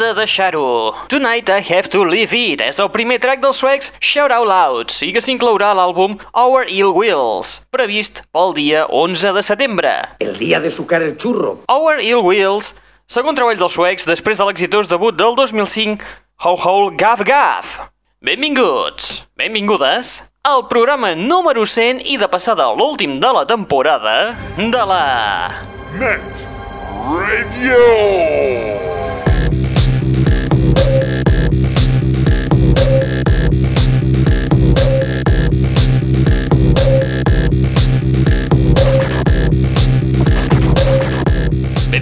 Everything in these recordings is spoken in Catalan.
de deixar-ho. Tonight I have to leave it és el primer track dels suecs Shout Out Louds i que s'inclourà a l'àlbum Our Ill Wills, previst pel dia 11 de setembre. El día de sucar el churro. Our Ill Wills, segon treball dels suecs després de l'exitós debut del 2005 How How Gav Gav. Benvinguts, benvingudes al programa número 100 i de passada l'últim de la temporada de la... Net Radio.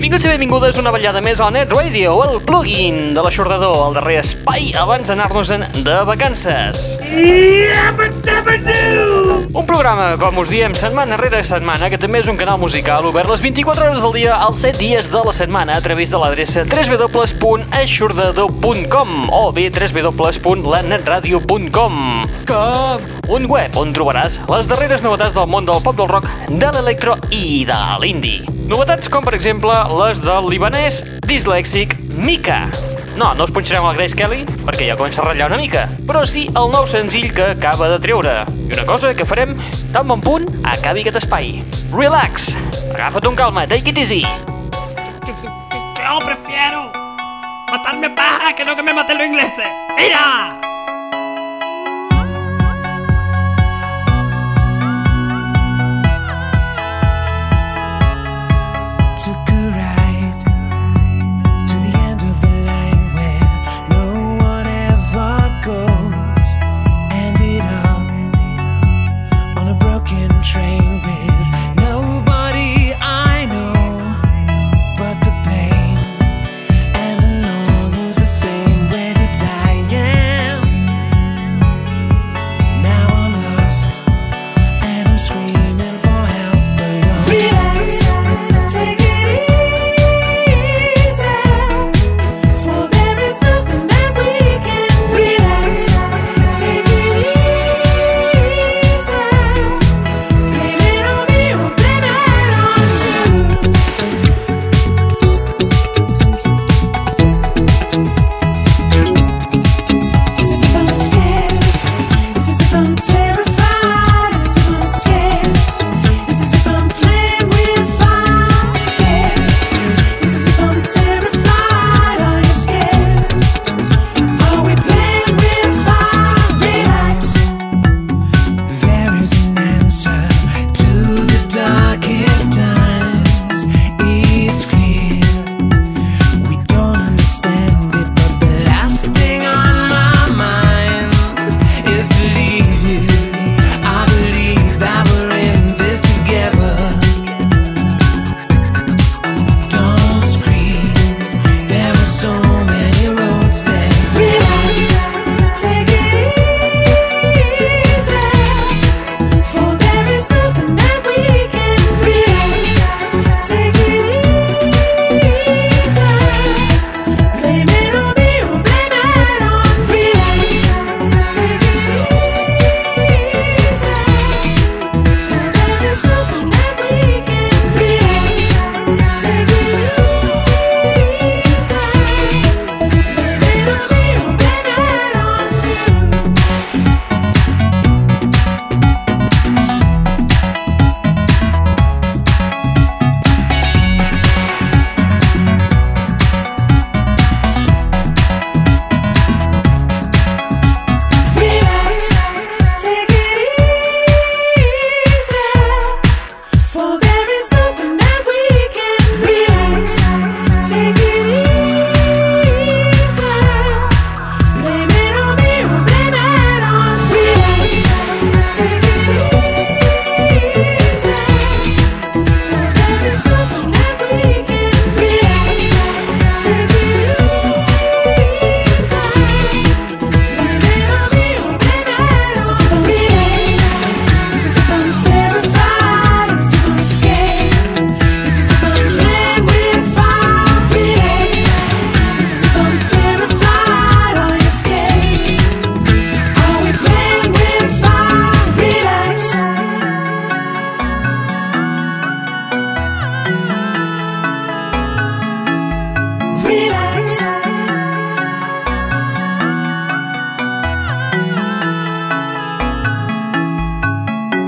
Benvinguts i benvingudes una vetllada més al Net Radio, el plugin de l'aixordador, el darrer espai abans d'anar-nos-en de vacances. Un programa, com us diem, setmana rere setmana, que també és un canal musical obert les 24 hores del dia, els 7 dies de la setmana, a través de l'adreça www.aixordador.com o bé www.lanetradio.com Com? Un web on trobaràs les darreres novetats del món del pop del rock, de l'electro i de l'indie. Novetats com, per exemple, les del libanès dislèxic Mika. No, no us punxarem el Grace Kelly, perquè ja comença a ratllar una mica, però sí el nou senzill que acaba de treure. I una cosa que farem tan bon punt acabi aquest espai. Relax, agafa't un calma, take it easy. no, prefiero matarme paja que no que me maten los ingleses. ¡Mira!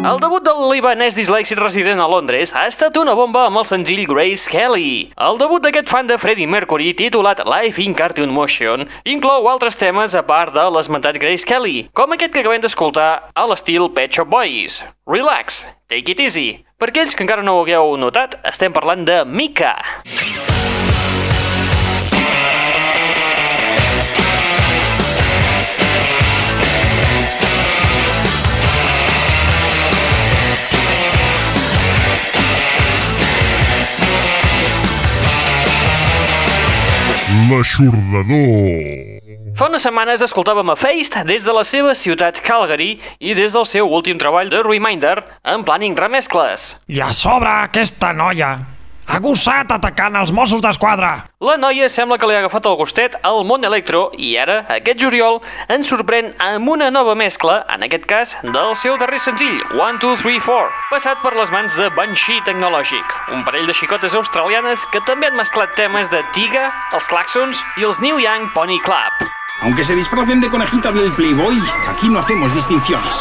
El debut del libanès dislèxic resident a Londres ha estat una bomba amb el senzill Grace Kelly. El debut d'aquest fan de Freddie Mercury, titulat Life in Cartoon Motion, inclou altres temes a part de l'esmentat Grace Kelly, com aquest que acabem d'escoltar a l'estil Pet Shop Boys. Relax, take it easy. Per aquells que encara no ho hagueu notat, estem parlant de Mika. L'aixordador. Fa unes setmanes escoltàvem a Feist des de la seva ciutat Calgary i des del seu últim treball de Reminder en Planning Remescles. I a sobre aquesta noia ha gossat atacant els Mossos d'Esquadra. La noia sembla que li ha agafat el gustet al món electro i ara, aquest juliol, ens sorprèn amb una nova mescla, en aquest cas, del seu darrer senzill, 1, 2, 3, 4, passat per les mans de Banshee Tecnològic, un parell de xicotes australianes que també han mesclat temes de Tiga, els Claxons i els New Young Pony Club. Aunque se disfracen de conejita del Playboy, aquí no hacemos distinciones.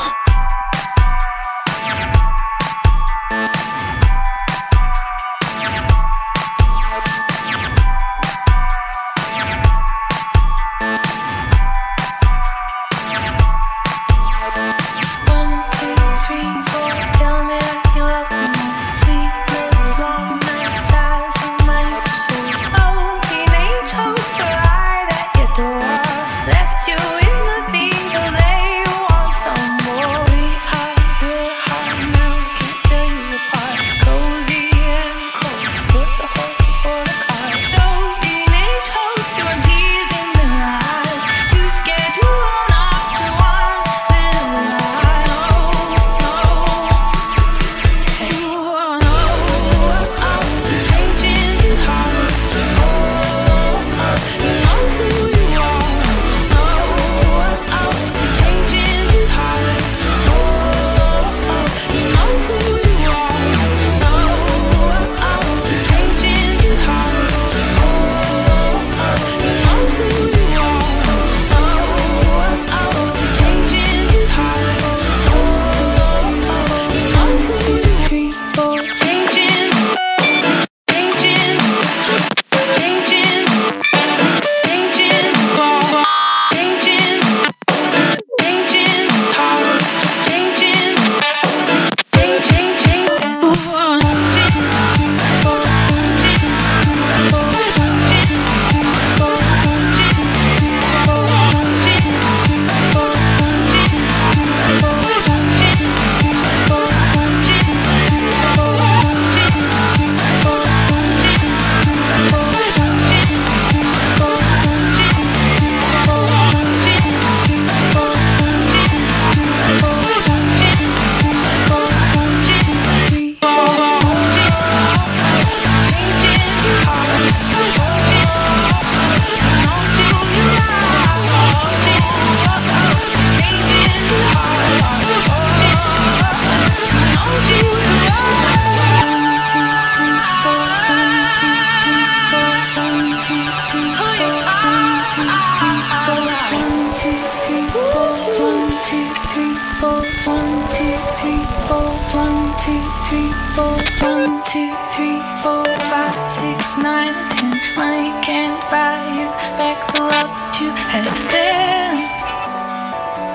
One, two, three, four, five, six, nine, ten. Money can't buy you back the love that you had then.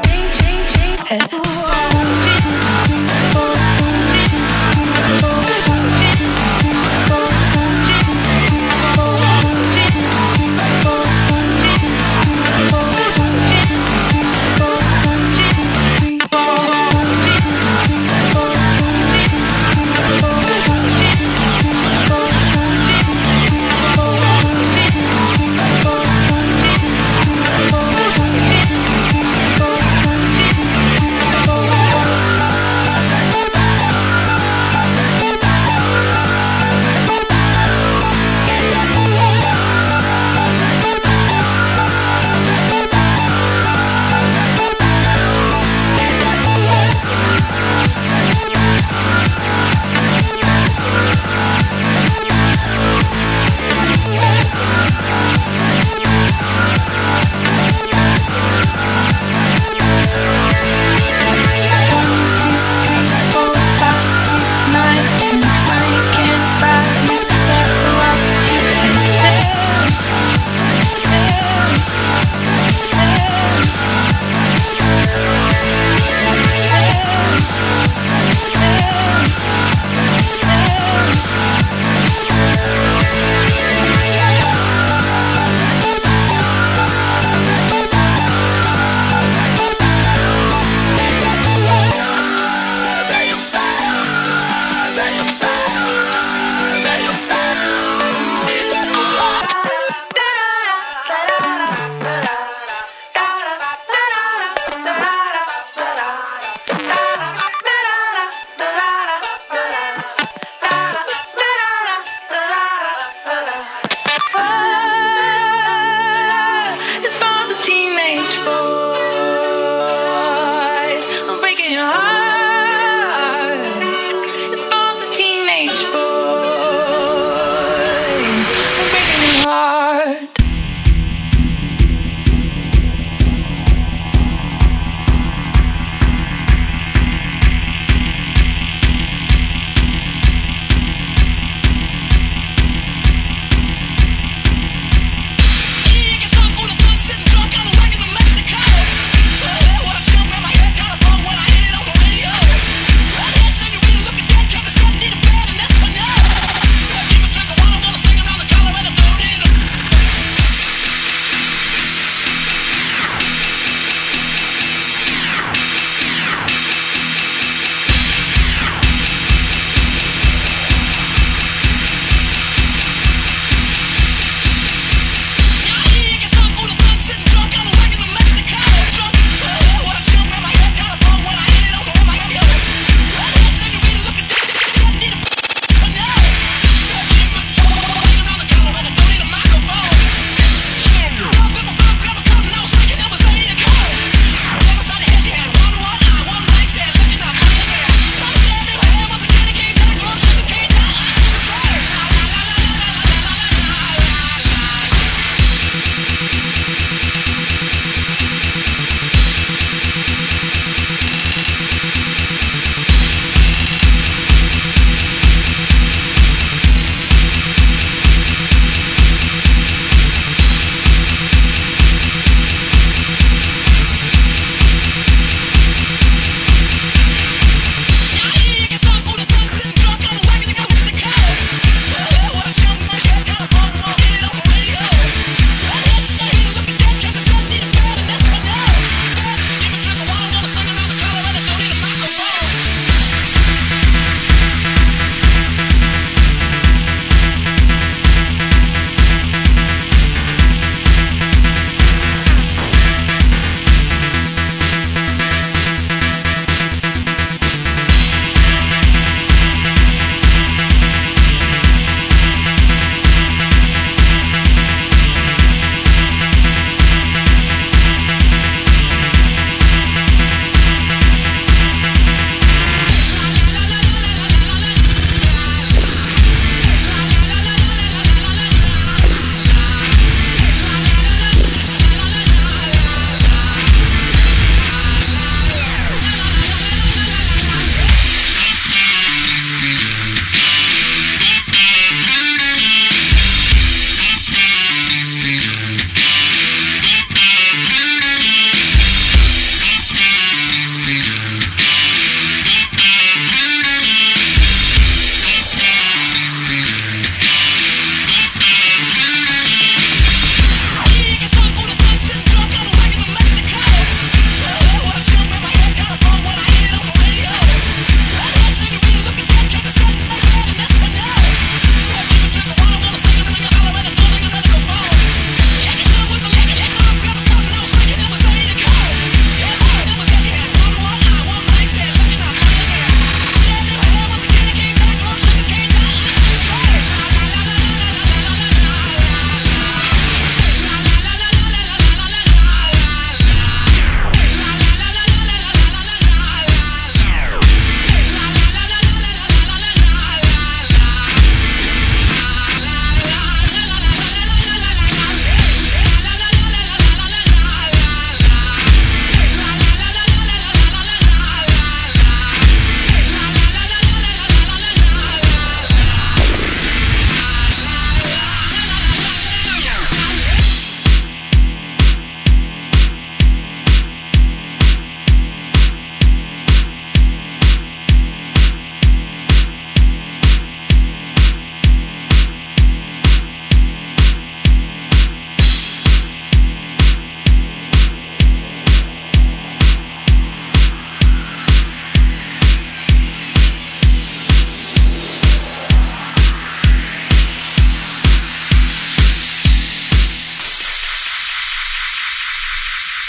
Change, change, change.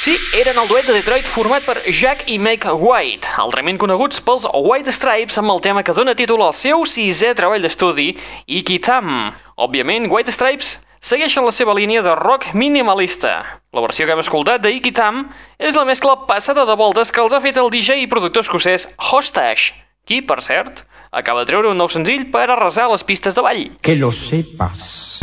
Sí, eren el duet de Detroit format per Jack i Meg White, altrament coneguts pels White Stripes amb el tema que dona títol al seu sisè treball d'estudi, Iki Tam. Òbviament, White Stripes segueixen la seva línia de rock minimalista. La versió que hem escoltat de Iki és la mescla passada de voltes que els ha fet el DJ i productor escocès Hostage, qui, per cert, acaba de treure un nou senzill per arrasar les pistes de ball. Que lo sepas.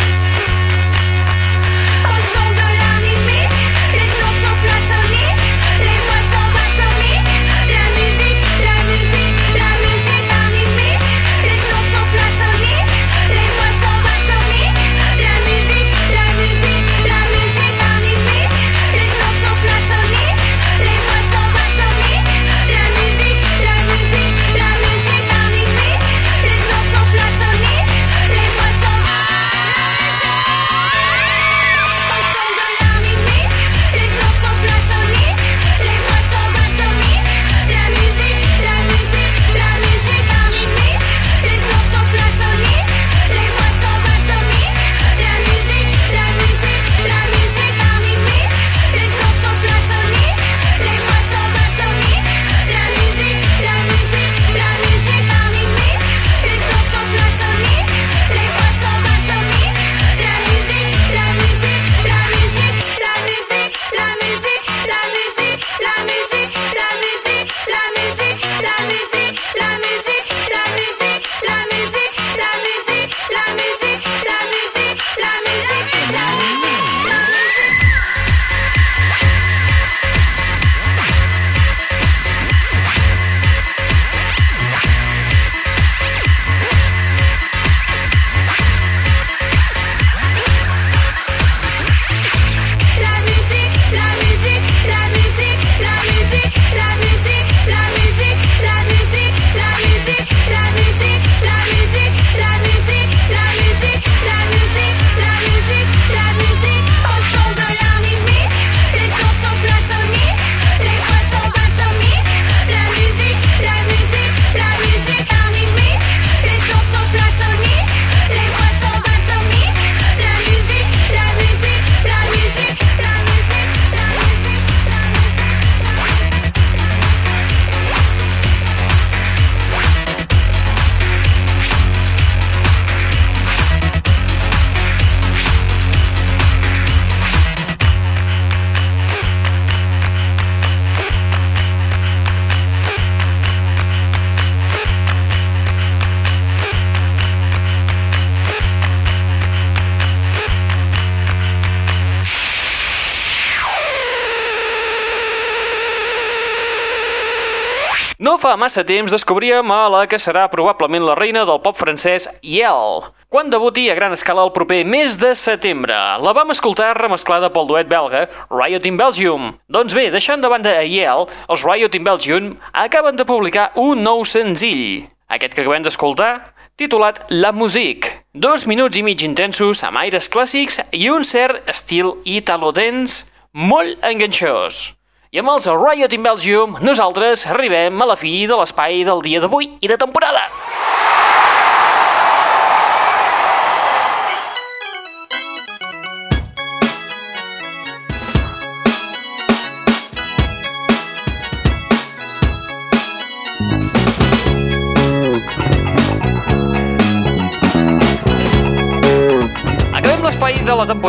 Fa massa temps descobríem a la que serà probablement la reina del pop francès, Yel. Quan debuti a gran escala el proper mes de setembre. La vam escoltar remesclada pel duet belga Riot in Belgium. Doncs bé, deixant de banda a Yel, els Riot in Belgium acaben de publicar un nou senzill. Aquest que acabem d'escoltar, titulat La Musique. Dos minuts i mig intensos amb aires clàssics i un cert estil italo-dance molt enganxós. I amb els Riot in Belgium, nosaltres arribem a la fi de l'espai del dia d'avui i de temporada.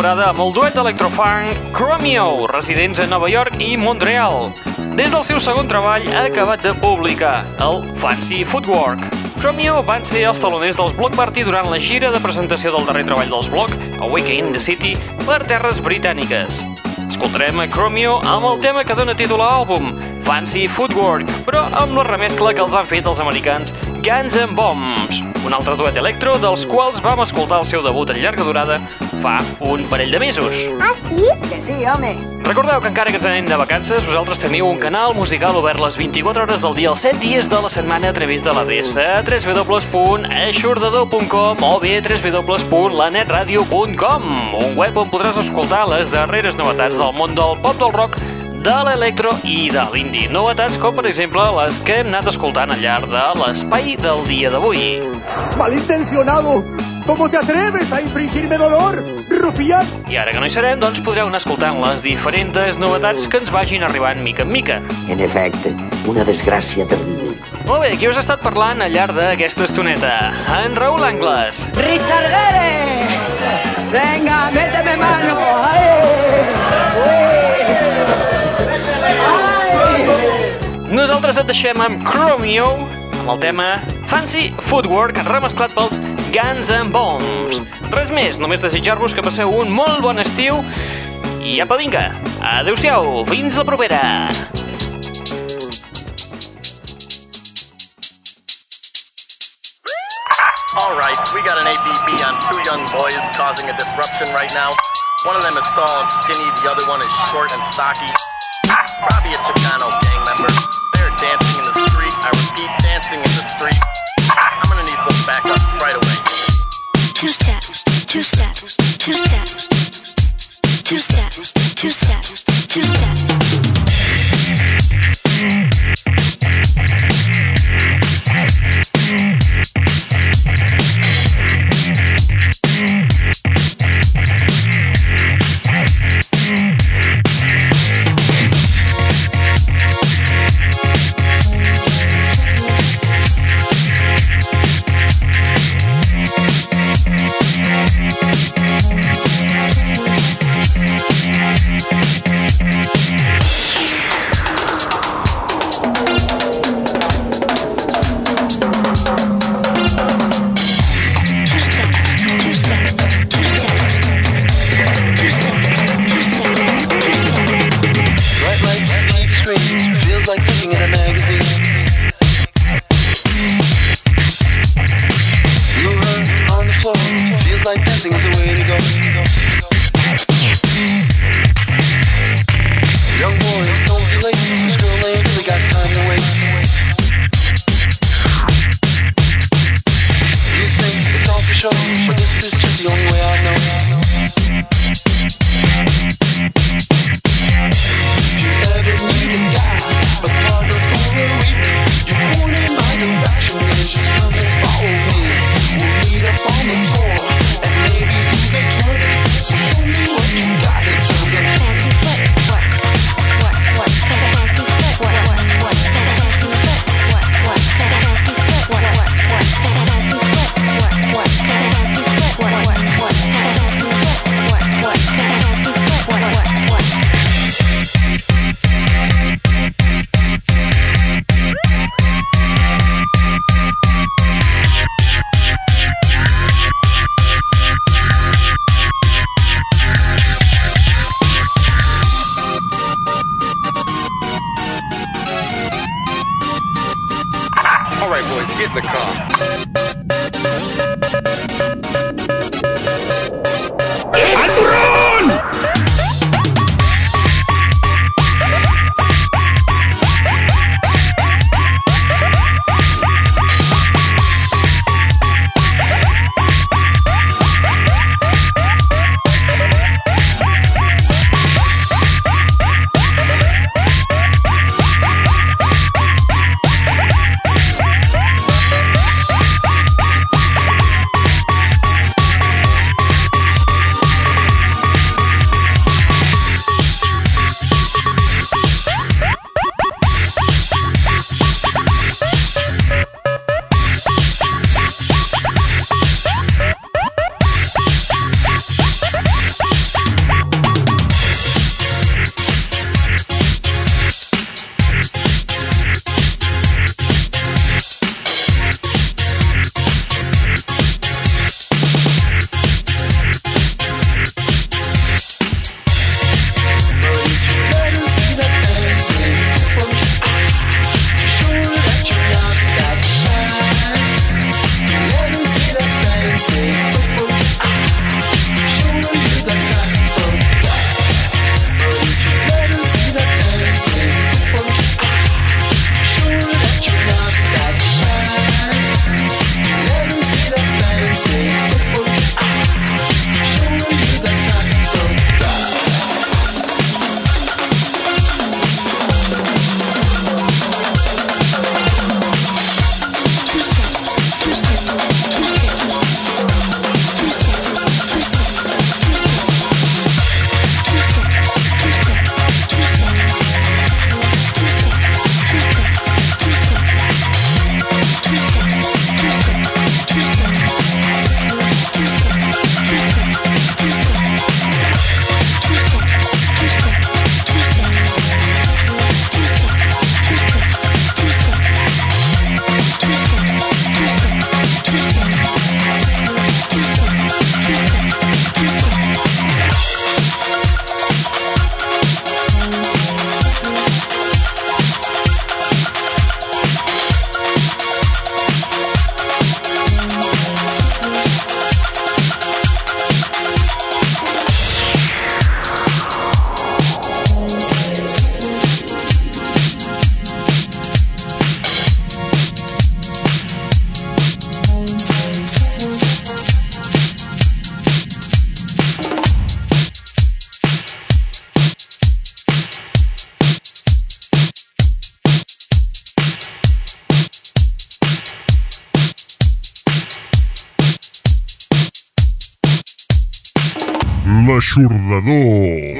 Temporada amb el duet d'electrofunk Chromeo, residents a Nova York i Montreal. Des del seu segon treball ha acabat de publicar, el Fancy Footwork. Chromeo van ser els taloners dels Block Party durant la gira de presentació del darrer treball dels Block, Awakening the City, per terres britàniques. Escoltarem a Chromeo amb el tema que dona títol a l'àlbum, Fancy Footwork, però amb la remescla que els han fet els americans Guns N' Bombs, un altre duet electro dels quals vam escoltar el seu debut en llarga durada fa un parell de mesos. ¿Ah, sí? Que sí, home. Recordeu que encara que ens anem de vacances, vosaltres teniu un canal musical obert les 24 hores del dia, els 7 dies de la setmana a través de l'adreça www.aixordador.com o bé www.lanetradio.com un web on podràs escoltar les darreres novetats del món del pop del rock de l'electro i de l'indie. Novetats com, per exemple, les que hem anat escoltant al llarg de l'espai del dia d'avui. Malintencionado. ¿Cómo te atreves a infringirme dolor, rufián? I ara que no hi serem, doncs podreu anar escoltant les diferents novetats que ens vagin arribant mica en mica. En efecte, una desgràcia terrible. Molt bé, qui us ha estat parlant al llarg d'aquesta estoneta? En Raül Angles. ¡Richard Gere! ¡Venga, méteme mano! Nosaltres et deixem amb Chromeo, amb el tema Fancy Footwork, remesclat pels Guns and Bombs. Res més, només desitjar-vos que passeu un molt bon estiu i apa, vinga, adeu-siau, fins la propera! All right, we got an ABB on two young boys causing a disruption right now. One of them is tall and skinny, the other one is short and stocky. Probably a Chicano gang member. They're dancing in the street. I repeat, dancing in the street. I'm gonna need some backup right away. Two step, two step, two step, two step, two step, two step. L'aixordador.